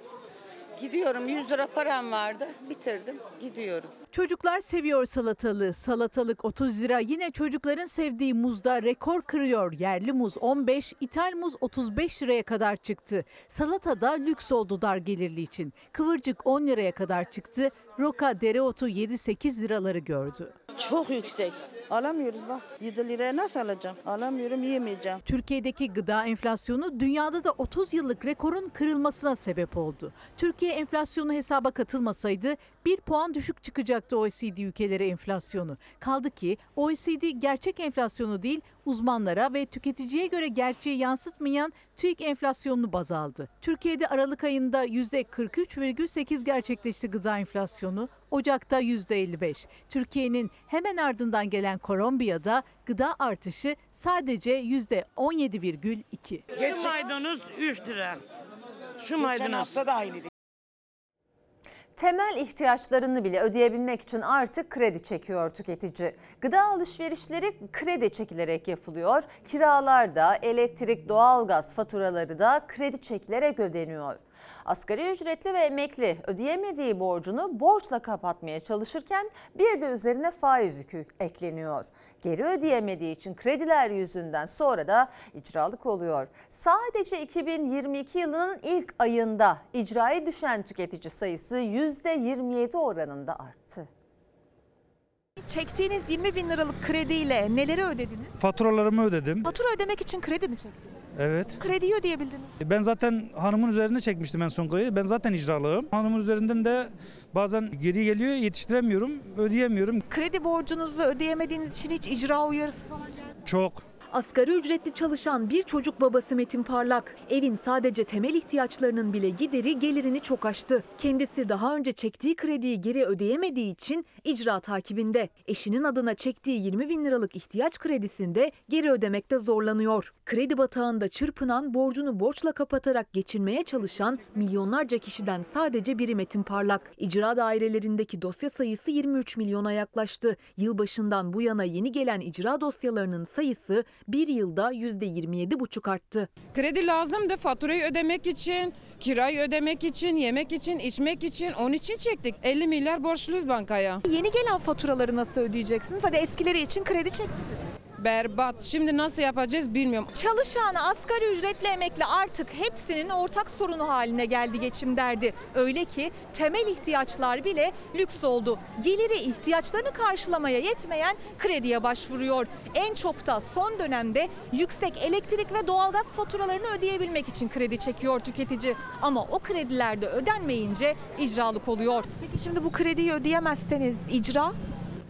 Gidiyorum 100 lira param vardı. Bitirdim. Gidiyorum. Çocuklar seviyor salatalığı. Salatalık 30 lira. Yine çocukların sevdiği muzda rekor kırıyor. Yerli muz 15, ithal muz 35 liraya kadar çıktı. Salata da lüks oldu dar gelirli için. Kıvırcık 10 liraya kadar çıktı Roka dereotu 7-8 liraları gördü. Çok yüksek. Alamıyoruz bak. 7 liraya nasıl alacağım? Alamıyorum, yiyemeyeceğim. Türkiye'deki gıda enflasyonu dünyada da 30 yıllık rekorun kırılmasına sebep oldu. Türkiye enflasyonu hesaba katılmasaydı 1 puan düşük çıkacaktı OECD ülkeleri enflasyonu. Kaldı ki OECD gerçek enflasyonu değil uzmanlara ve tüketiciye göre gerçeği yansıtmayan TÜİK enflasyonunu baz aldı. Türkiye'de Aralık ayında %43,8 gerçekleşti gıda enflasyonu. Ocak'ta %55. Türkiye'nin hemen ardından gelen Kolombiya'da gıda artışı sadece %17,2. Şu maydanoz 3 lira. Şu maydanoz. hafta da aynıydı. Temel ihtiyaçlarını bile ödeyebilmek için artık kredi çekiyor tüketici. Gıda alışverişleri kredi çekilerek yapılıyor. Kiralar da, elektrik, doğalgaz faturaları da kredi çekilerek ödeniyor. Asgari ücretli ve emekli ödeyemediği borcunu borçla kapatmaya çalışırken bir de üzerine faiz yükü ekleniyor. Geri ödeyemediği için krediler yüzünden sonra da icralık oluyor. Sadece 2022 yılının ilk ayında icraya düşen tüketici sayısı %27 oranında arttı. Çektiğiniz 20 bin liralık krediyle neleri ödediniz? Faturalarımı ödedim. Fatura ödemek için kredi mi çektiniz? Evet. Krediyi ödeyebildiniz. Ben zaten hanımın üzerine çekmiştim en son krediyi. Ben zaten icralığım. Hanımın üzerinden de bazen geri geliyor yetiştiremiyorum, ödeyemiyorum. Kredi borcunuzu ödeyemediğiniz için hiç icra uyarısı falan geldi mi? Çok. Asgari ücretli çalışan bir çocuk babası Metin Parlak, evin sadece temel ihtiyaçlarının bile gideri gelirini çok aştı. Kendisi daha önce çektiği krediyi geri ödeyemediği için icra takibinde. Eşinin adına çektiği 20 bin liralık ihtiyaç kredisinde geri ödemekte zorlanıyor. Kredi batağında çırpınan, borcunu borçla kapatarak geçinmeye çalışan milyonlarca kişiden sadece biri Metin Parlak. İcra dairelerindeki dosya sayısı 23 milyona yaklaştı. Yılbaşından bu yana yeni gelen icra dosyalarının sayısı bir yılda %27,5 arttı. Kredi lazımdı faturayı ödemek için, kirayı ödemek için, yemek için, içmek için. Onun için çektik. 50 milyar borçluyuz bankaya. Yeni gelen faturaları nasıl ödeyeceksiniz? Hadi eskileri için kredi çektiniz. Berbat. Şimdi nasıl yapacağız bilmiyorum. Çalışan, asgari ücretli emekli artık hepsinin ortak sorunu haline geldi geçim derdi. Öyle ki temel ihtiyaçlar bile lüks oldu. Geliri ihtiyaçlarını karşılamaya yetmeyen krediye başvuruyor. En çok da son dönemde yüksek elektrik ve doğalgaz faturalarını ödeyebilmek için kredi çekiyor tüketici. Ama o krediler de ödenmeyince icralık oluyor. Peki şimdi bu krediyi ödeyemezseniz icra?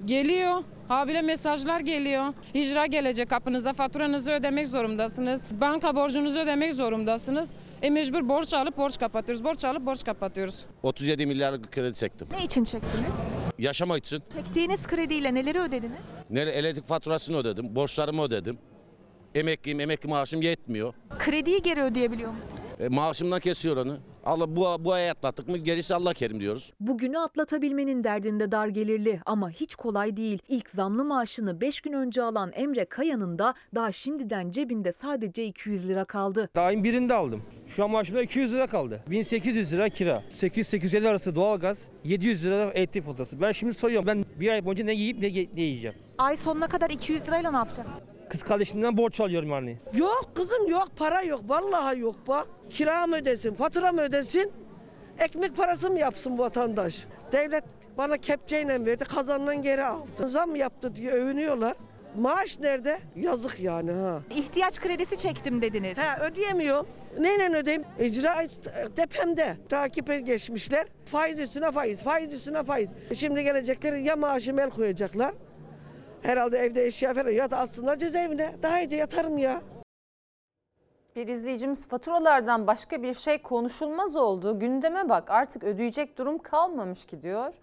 Geliyor. Habire mesajlar geliyor. İcra gelecek kapınıza faturanızı ödemek zorundasınız. Banka borcunuzu ödemek zorundasınız. E mecbur borç alıp borç kapatıyoruz. Borç alıp borç kapatıyoruz. 37 milyarlık kredi çektim. Ne için çektiniz? Yaşamak için. Çektiğiniz krediyle neleri ödediniz? Ne elektrik faturasını ödedim, borçlarımı ödedim. Emekliyim, emekli maaşım yetmiyor. Krediyi geri ödeyebiliyor musunuz? E, maaşımdan kesiyor onu. Allah bu, bu ay atlattık mı gerisi Allah kerim diyoruz. Bugünü atlatabilmenin derdinde dar gelirli ama hiç kolay değil. İlk zamlı maaşını 5 gün önce alan Emre Kaya'nın da daha şimdiden cebinde sadece 200 lira kaldı. Ayın birinde aldım. Şu an maaşımda 200 lira kaldı. 1800 lira kira. 800-850 arası doğalgaz. 700 lira elektrik faturası. Ben şimdi soruyorum ben bir ay boyunca ne yiyip ne, ne yiyeceğim? Ay sonuna kadar 200 lirayla ne yapacaksın? Kız kardeşimden borç alıyorum yani. Yok kızım yok para yok vallahi yok bak. Kira mı ödesin fatura mı ödesin? Ekmek parası mı yapsın vatandaş? Devlet bana kepçeyle verdi kazandan geri aldı. Zam yaptı diye övünüyorlar. Maaş nerede? Yazık yani ha. İhtiyaç kredisi çektim dediniz. He ödeyemiyorum. Neyle ödeyeyim? İcra depemde. Takipe geçmişler. Faiz üstüne faiz, faiz üstüne faiz. Şimdi gelecekler ya maaşıma el koyacaklar. Herhalde evde eşya falan ya da atsınlar cezaevine. Daha iyi de yatarım ya. Bir izleyicimiz faturalardan başka bir şey konuşulmaz oldu. Gündeme bak artık ödeyecek durum kalmamış ki diyor.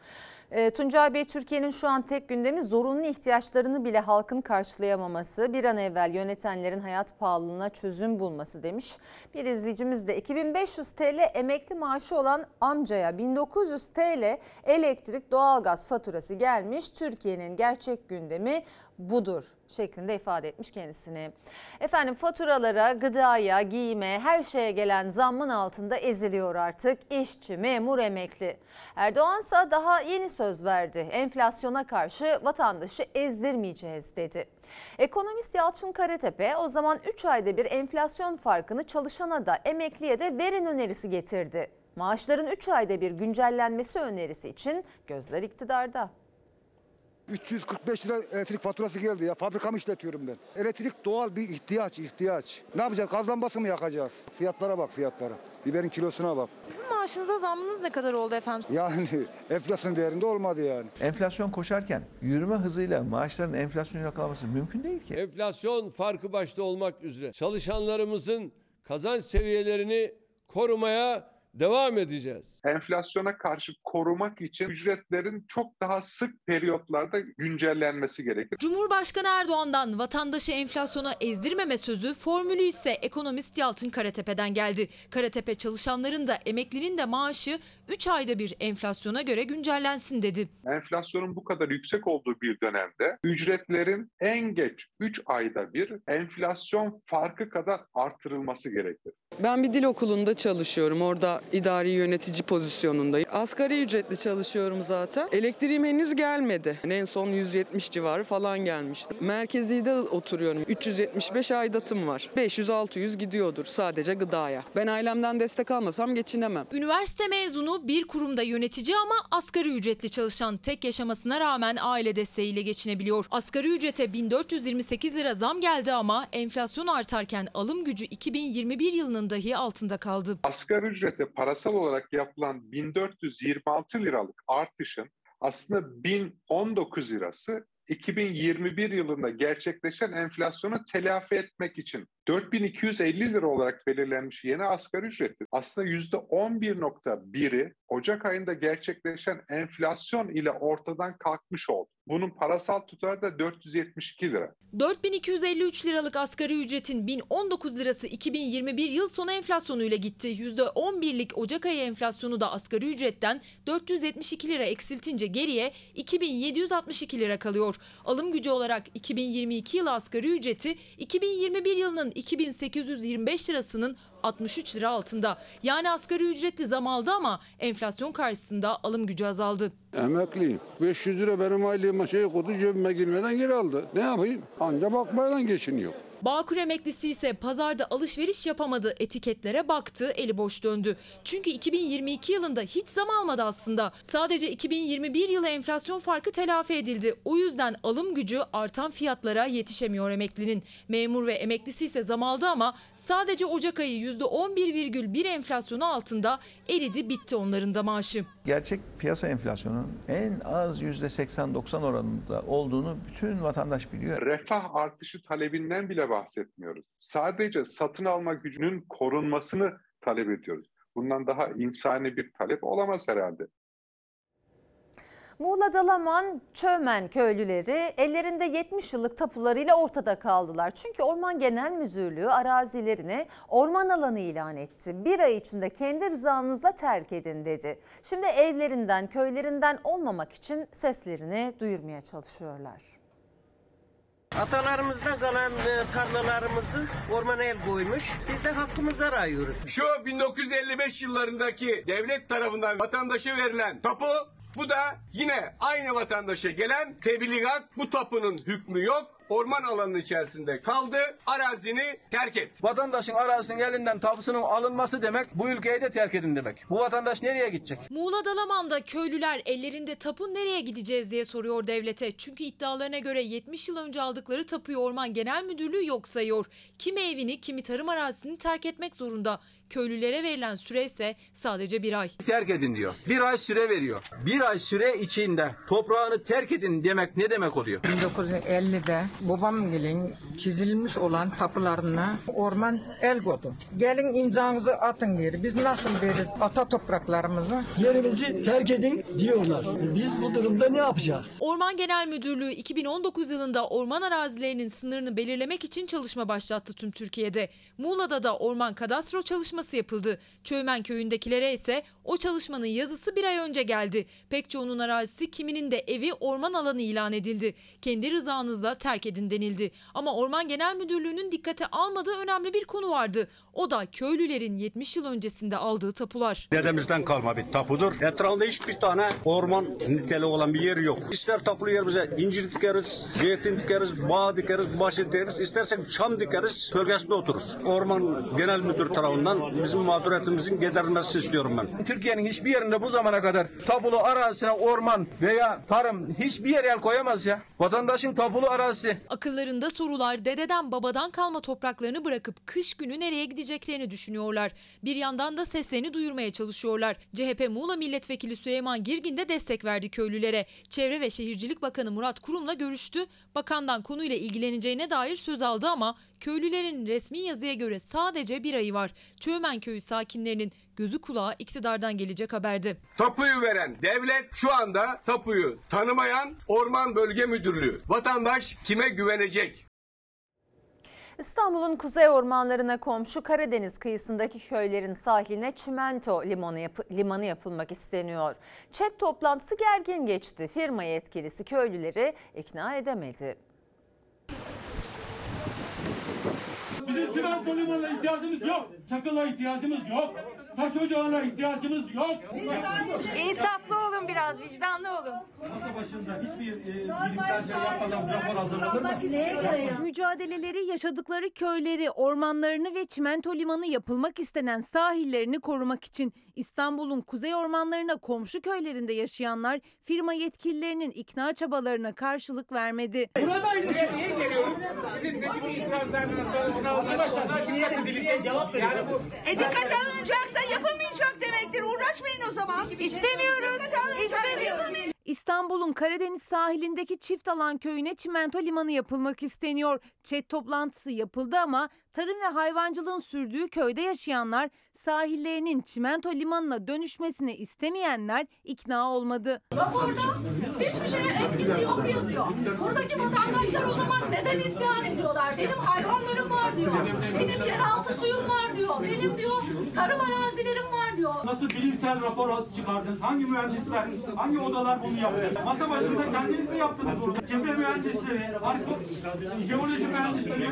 E, Tuncay Bey Türkiye'nin şu an tek gündemi zorunlu ihtiyaçlarını bile halkın karşılayamaması. Bir an evvel yönetenlerin hayat pahalılığına çözüm bulması demiş. Bir izleyicimiz de 2500 TL emekli maaşı olan amcaya 1900 TL elektrik doğalgaz faturası gelmiş. Türkiye'nin gerçek gündemi budur şeklinde ifade etmiş kendisini. Efendim faturalara, gıdaya, giyime, her şeye gelen zammın altında eziliyor artık işçi, memur, emekli. Erdoğan ise daha yeni söz verdi. Enflasyona karşı vatandaşı ezdirmeyeceğiz dedi. Ekonomist Yalçın Karatepe o zaman 3 ayda bir enflasyon farkını çalışana da emekliye de verin önerisi getirdi. Maaşların 3 ayda bir güncellenmesi önerisi için gözler iktidarda. 345 lira elektrik faturası geldi ya. Fabrikamı işletiyorum ben. Elektrik doğal bir ihtiyaç, ihtiyaç. Ne yapacağız? Gaz lambası mı yakacağız? Fiyatlara bak fiyatlara. Biberin kilosuna bak. Maaşınıza zammınız ne kadar oldu efendim? Yani *laughs* enflasyon değerinde olmadı yani. Enflasyon koşarken yürüme hızıyla maaşların enflasyonu yakalaması mümkün değil ki. Enflasyon farkı başta olmak üzere çalışanlarımızın kazanç seviyelerini korumaya devam edeceğiz. Enflasyona karşı korumak için ücretlerin çok daha sık periyotlarda güncellenmesi gerekir. Cumhurbaşkanı Erdoğan'dan vatandaşı enflasyona ezdirmeme sözü formülü ise ekonomist Yalçın Karatepe'den geldi. Karatepe çalışanların da emeklinin de maaşı 3 ayda bir enflasyona göre güncellensin dedi. Enflasyonun bu kadar yüksek olduğu bir dönemde ücretlerin en geç 3 ayda bir enflasyon farkı kadar artırılması gerekir. Ben bir dil okulunda çalışıyorum. Orada idari yönetici pozisyonundayım. Asgari ücretli çalışıyorum zaten. Elektriğim henüz gelmedi. En son 170 civarı falan gelmişti. Merkezide oturuyorum. 375 aidatım var. 500-600 gidiyordur sadece gıdaya. Ben ailemden destek almasam geçinemem. Üniversite mezunu bir kurumda yönetici ama asgari ücretli çalışan tek yaşamasına rağmen aile desteğiyle geçinebiliyor. Asgari ücrete 1428 lira zam geldi ama enflasyon artarken alım gücü 2021 yılının dahi altında kaldı. Asgari ücrete parasal olarak yapılan 1426 liralık artışın aslında 1019 lirası 2021 yılında gerçekleşen enflasyonu telafi etmek için 4250 lira olarak belirlenmiş yeni asgari ücreti aslında %11.1'i Ocak ayında gerçekleşen enflasyon ile ortadan kalkmış oldu. Bunun parasal tutarı da 472 lira. 4253 liralık asgari ücretin 1019 lirası 2021 yıl sonu enflasyonuyla gitti. %11'lik Ocak ayı enflasyonu da asgari ücretten 472 lira eksiltince geriye 2762 lira kalıyor. Alım gücü olarak 2022 yılı asgari ücreti 2021 yılının 2825 lirasının 63 lira altında. Yani asgari ücretli zam aldı ama enflasyon karşısında alım gücü azaldı. Emekliyim. 500 lira benim aylığıma şey kodu cebime girmeden geri aldı. Ne yapayım? Anca bakmayla geçiniyor. Bağkur emeklisi ise pazarda alışveriş yapamadı. Etiketlere baktı, eli boş döndü. Çünkü 2022 yılında hiç zam almadı aslında. Sadece 2021 yılı enflasyon farkı telafi edildi. O yüzden alım gücü artan fiyatlara yetişemiyor emeklinin. Memur ve emeklisi ise zam aldı ama sadece Ocak ayı %11,1 enflasyonu altında eridi bitti onların da maaşı. Gerçek piyasa enflasyonunun en az %80-90 oranında olduğunu bütün vatandaş biliyor. Refah artışı talebinden bile bahsetmiyoruz. Sadece satın alma gücünün korunmasını talep ediyoruz. Bundan daha insani bir talep olamaz herhalde. Muğla Dalaman Çömen köylüleri ellerinde 70 yıllık tapularıyla ortada kaldılar. Çünkü Orman Genel Müdürlüğü arazilerini orman alanı ilan etti. Bir ay içinde kendi rızanızla terk edin dedi. Şimdi evlerinden, köylerinden olmamak için seslerini duyurmaya çalışıyorlar. Atalarımızdan kalan e, tarlalarımızı ormana el koymuş. Biz de hakkımızı arıyoruz. Şu 1955 yıllarındaki devlet tarafından vatandaşa verilen tapu bu da yine aynı vatandaşa gelen tebligat. Bu tapunun hükmü yok. Orman alanının içerisinde kaldı. Arazini terk et. Vatandaşın arazisinin elinden tapusunun alınması demek bu ülkeyi de terk edin demek. Bu vatandaş nereye gidecek? Muğla Dalaman'da köylüler ellerinde tapu nereye gideceğiz diye soruyor devlete. Çünkü iddialarına göre 70 yıl önce aldıkları tapuyu Orman Genel Müdürlüğü yok sayıyor. Kimi evini kimi tarım arazisini terk etmek zorunda. Köylülere verilen süre ise sadece bir ay. Terk edin diyor. Bir ay süre veriyor. Bir ay süre içinde toprağını terk edin demek ne demek oluyor? 1950'de babamgilin çizilmiş olan tapularına orman el koydu. Gelin imzanızı atın diyor. Biz nasıl veririz ata topraklarımızı? Yerimizi terk edin diyorlar. Biz bu durumda ne yapacağız? Orman Genel Müdürlüğü 2019 yılında orman arazilerinin sınırını belirlemek için çalışma başlattı tüm Türkiye'de. Muğla'da da orman kadastro çalışması yapıldı. Çöymen köyündekilere ise o çalışmanın yazısı bir ay önce geldi. Pek çoğunun arazisi kiminin de evi orman alanı ilan edildi. Kendi rızanızla terk edin denildi. Ama Orman Genel Müdürlüğü'nün dikkate almadığı önemli bir konu vardı. O da köylülerin 70 yıl öncesinde aldığı tapular. Dedemizden kalma bir tapudur. Etrafında hiçbir tane orman niteliği olan bir yer yok. İster tapulu yerimize incir dikeriz, zeytin dikeriz, bağ dikeriz, bahçe dikeriz. İstersek çam dikeriz, gölgesinde otururuz. Orman Genel Müdür tarafından bizim mağduriyetimizin giderilmesi istiyorum ben. Türkiye'nin hiçbir yerinde bu zamana kadar tapulu arazisine orman veya tarım hiçbir yer el koyamaz ya. Vatandaşın tapulu arazisi. Akıllarında sorular dededen babadan kalma topraklarını bırakıp kış günü nereye gideceklerini düşünüyorlar. Bir yandan da seslerini duyurmaya çalışıyorlar. CHP Muğla Milletvekili Süleyman Girgin de destek verdi köylülere. Çevre ve Şehircilik Bakanı Murat Kurum'la görüştü. Bakandan konuyla ilgileneceğine dair söz aldı ama köylülerin resmi yazıya göre sadece bir ayı var. Çömen köyü sakinlerinin gözü kulağı iktidardan gelecek haberdi. Tapuyu veren devlet şu anda tapuyu tanımayan Orman Bölge Müdürlüğü. Vatandaş kime güvenecek? İstanbul'un kuzey ormanlarına komşu Karadeniz kıyısındaki köylerin sahiline çimento limanı, yapı- limanı yapılmak isteniyor. Çet toplantısı gergin geçti. Firma yetkilisi köylüleri ikna edemedi. Bizim çimento limanına ihtiyacımız yok. Çakıla ihtiyacımız yok. Taş ocağına ihtiyacımız yok. İnsaflı olun biraz, vicdanlı olun. Masa başında hiçbir e, bilimsel şey yapmadan rapor hazırlanır mı? Mücadeleleri yaşadıkları köyleri, ormanlarını ve çimento limanı yapılmak istenen sahillerini korumak için İstanbul'un kuzey ormanlarına komşu köylerinde yaşayanlar firma yetkililerinin ikna çabalarına karşılık vermedi. Buradaydı şimdi. Niye geliyoruz? Sizin bu E dikkat alınacaksa yapılmayacak demektir. Uğraşmayın o zaman. İstemiyoruz. İstemiyoruz. İstanbul'un Karadeniz sahilindeki çift alan köyüne çimento limanı yapılmak isteniyor. ÇED toplantısı yapıldı ama tarım ve hayvancılığın sürdüğü köyde yaşayanlar sahillerinin çimento limanına dönüşmesini istemeyenler ikna olmadı. Raporda hiçbir şeye etkisi yok yazıyor. Buradaki vatandaşlar o zaman neden isyan ediyorlar? Benim hayvanlarım var diyor. Benim yeraltı suyum var diyor. Benim diyor tarım arazilerim var diyor. Nasıl bilimsel rapor çıkardınız? Hangi mühendisler, hangi odalar bunu yaptı? Masa başında kendiniz mi yaptınız bunu? Çevre mühendisleri, arko- jeoloji mühendisleri,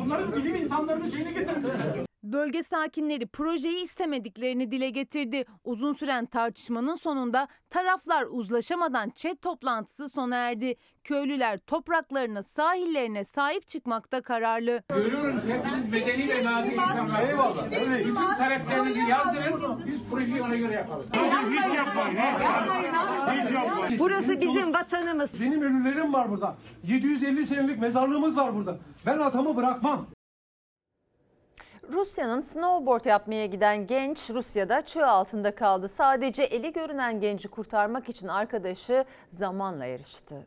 bunların bilim insanlarının şeyini getirin bize. Bölge sakinleri projeyi istemediklerini dile getirdi. Uzun süren tartışmanın sonunda taraflar uzlaşamadan ÇED toplantısı sona erdi. Köylüler topraklarına, sahillerine sahip çıkmakta kararlı. Görüyoruz hepimiz medeni ve nazik insanlar. Eyvallah. Öyle bizim taleplerinizi yazdırın. Biz projeyi ona göre yapalım. Hiç yapmayın. Hiç yapmayın. Burası bizim vatanımız. Benim ölülerim var burada. 750 senelik mezarlığımız var burada. Ben atamı bırakmam. Rusya'nın snowboard yapmaya giden genç Rusya'da çığ altında kaldı. Sadece eli görünen genci kurtarmak için arkadaşı zamanla erişti.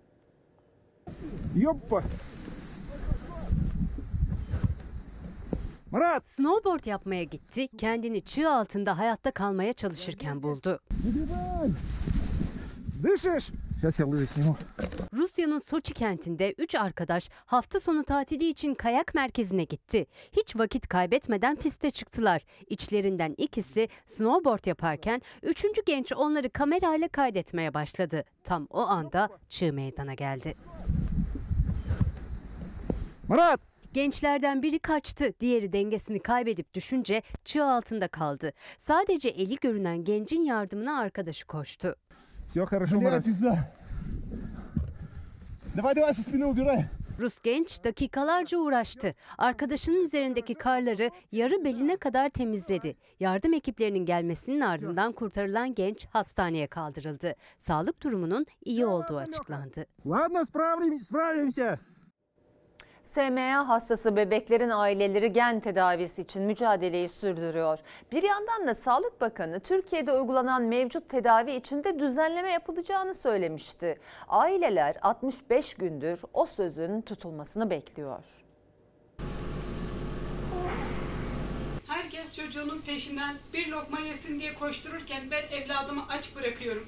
Yoppa. Murat. Snowboard yapmaya gitti, kendini çığ altında hayatta kalmaya çalışırken buldu. Düşüş. Rusya'nın Soçi kentinde 3 arkadaş hafta sonu tatili için kayak merkezine gitti. Hiç vakit kaybetmeden piste çıktılar. İçlerinden ikisi snowboard yaparken üçüncü genç onları kamerayla kaydetmeye başladı. Tam o anda çığ meydana geldi. Murat! Gençlerden biri kaçtı, diğeri dengesini kaybedip düşünce çığ altında kaldı. Sadece eli görünen gencin yardımına arkadaşı koştu. Все хорошо, Murat. Давай, давай, со спины убирай. Rus genç dakikalarca uğraştı. Arkadaşının üzerindeki karları yarı beline kadar temizledi. Yardım ekiplerinin gelmesinin ardından kurtarılan genç hastaneye kaldırıldı. Sağlık durumunun iyi olduğu açıklandı. Ладно, справим- справимся. SMA hastası bebeklerin aileleri gen tedavisi için mücadeleyi sürdürüyor. Bir yandan da Sağlık Bakanı Türkiye'de uygulanan mevcut tedavi için de düzenleme yapılacağını söylemişti. Aileler 65 gündür o sözün tutulmasını bekliyor. Herkes çocuğunun peşinden bir lokma yesin diye koştururken ben evladımı aç bırakıyorum.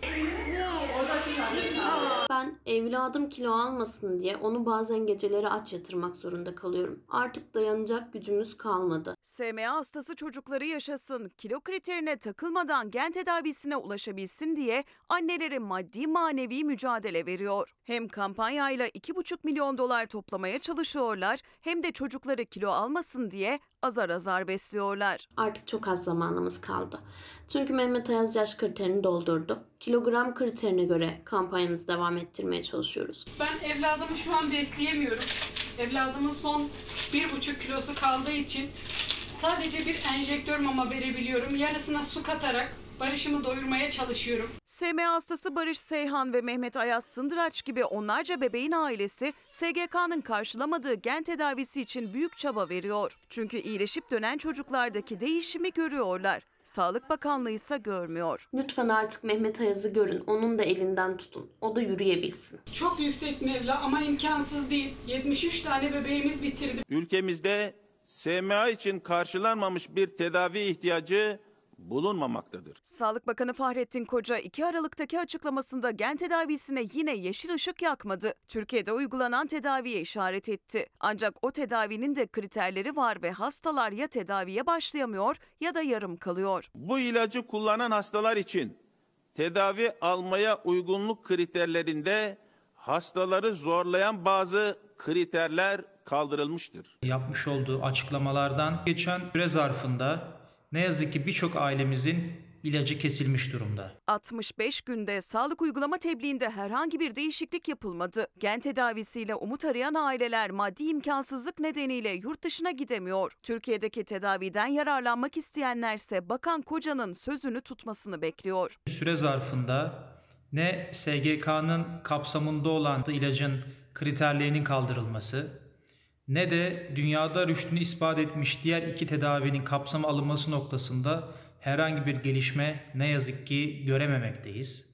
Ben evladım kilo almasın diye onu bazen geceleri aç yatırmak zorunda kalıyorum. Artık dayanacak gücümüz kalmadı. SMA hastası çocukları yaşasın, kilo kriterine takılmadan gen tedavisine ulaşabilsin diye anneleri maddi manevi mücadele veriyor. Hem kampanyayla 2,5 milyon dolar toplamaya çalışıyorlar hem de çocukları kilo almasın diye azar azar besliyorlar. Artık çok az zamanımız kaldı. Çünkü Mehmet Ayaz yaş kriterini doldurdu. Kilogram kriterine göre kampanyamızı devam ettirmeye çalışıyoruz. Ben evladımı şu an besleyemiyorum. Evladımın son bir buçuk kilosu kaldığı için sadece bir enjektör mama verebiliyorum. Yarısına su katarak Barış'ımı doyurmaya çalışıyorum. SMA hastası Barış Seyhan ve Mehmet Ayaz Sındıraç gibi onlarca bebeğin ailesi SGK'nın karşılamadığı gen tedavisi için büyük çaba veriyor. Çünkü iyileşip dönen çocuklardaki değişimi görüyorlar. Sağlık Bakanlığı ise görmüyor. Lütfen artık Mehmet Ayaz'ı görün. Onun da elinden tutun. O da yürüyebilsin. Çok yüksek mevla ama imkansız değil. 73 tane bebeğimiz bitirdi. Ülkemizde SMA için karşılanmamış bir tedavi ihtiyacı bulunmamaktadır. Sağlık Bakanı Fahrettin Koca 2 Aralık'taki açıklamasında gen tedavisine yine yeşil ışık yakmadı. Türkiye'de uygulanan tedaviye işaret etti. Ancak o tedavinin de kriterleri var ve hastalar ya tedaviye başlayamıyor ya da yarım kalıyor. Bu ilacı kullanan hastalar için tedavi almaya uygunluk kriterlerinde hastaları zorlayan bazı kriterler kaldırılmıştır. Yapmış olduğu açıklamalardan geçen süre zarfında ne yazık ki birçok ailemizin ilacı kesilmiş durumda. 65 günde sağlık uygulama tebliğinde herhangi bir değişiklik yapılmadı. Gen tedavisiyle umut arayan aileler maddi imkansızlık nedeniyle yurt dışına gidemiyor. Türkiye'deki tedaviden yararlanmak isteyenlerse Bakan Koca'nın sözünü tutmasını bekliyor. Süre zarfında ne SGK'nın kapsamında olan ilacın kriterlerinin kaldırılması ne de dünyada rüştünü ispat etmiş diğer iki tedavinin kapsama alınması noktasında herhangi bir gelişme ne yazık ki görememekteyiz.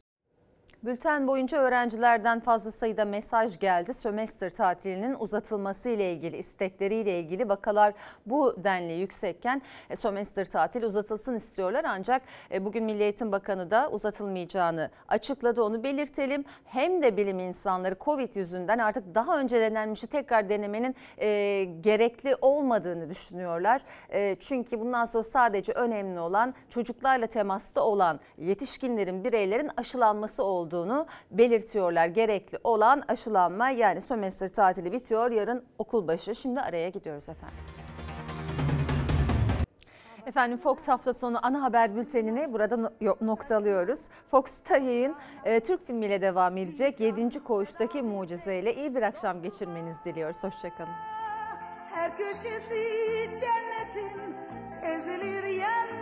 Bülten boyunca öğrencilerden fazla sayıda mesaj geldi. Sömestr tatilinin uzatılması ile ilgili, istekleriyle ilgili vakalar bu denli yüksekken e, sömestr tatili uzatılsın istiyorlar. Ancak e, bugün Milli Eğitim Bakanı da uzatılmayacağını açıkladı. Onu belirtelim. Hem de bilim insanları Covid yüzünden artık daha önce denenmişi tekrar denemenin e, gerekli olmadığını düşünüyorlar. E, çünkü bundan sonra sadece önemli olan çocuklarla temasta olan yetişkinlerin, bireylerin aşılanması olduğunu belirtiyorlar. Gerekli olan aşılanma yani sömestr tatili bitiyor. Yarın okul başı. Şimdi araya gidiyoruz efendim. Efendim Fox hafta sonu ana haber bültenini burada no- noktalıyoruz. Fox'ta yayın e, Türk filmiyle devam edecek. 7. Koğuş'taki mucizeyle iyi bir akşam geçirmenizi diliyoruz. Hoşçakalın. Her köşesi cennetin ezilir yerler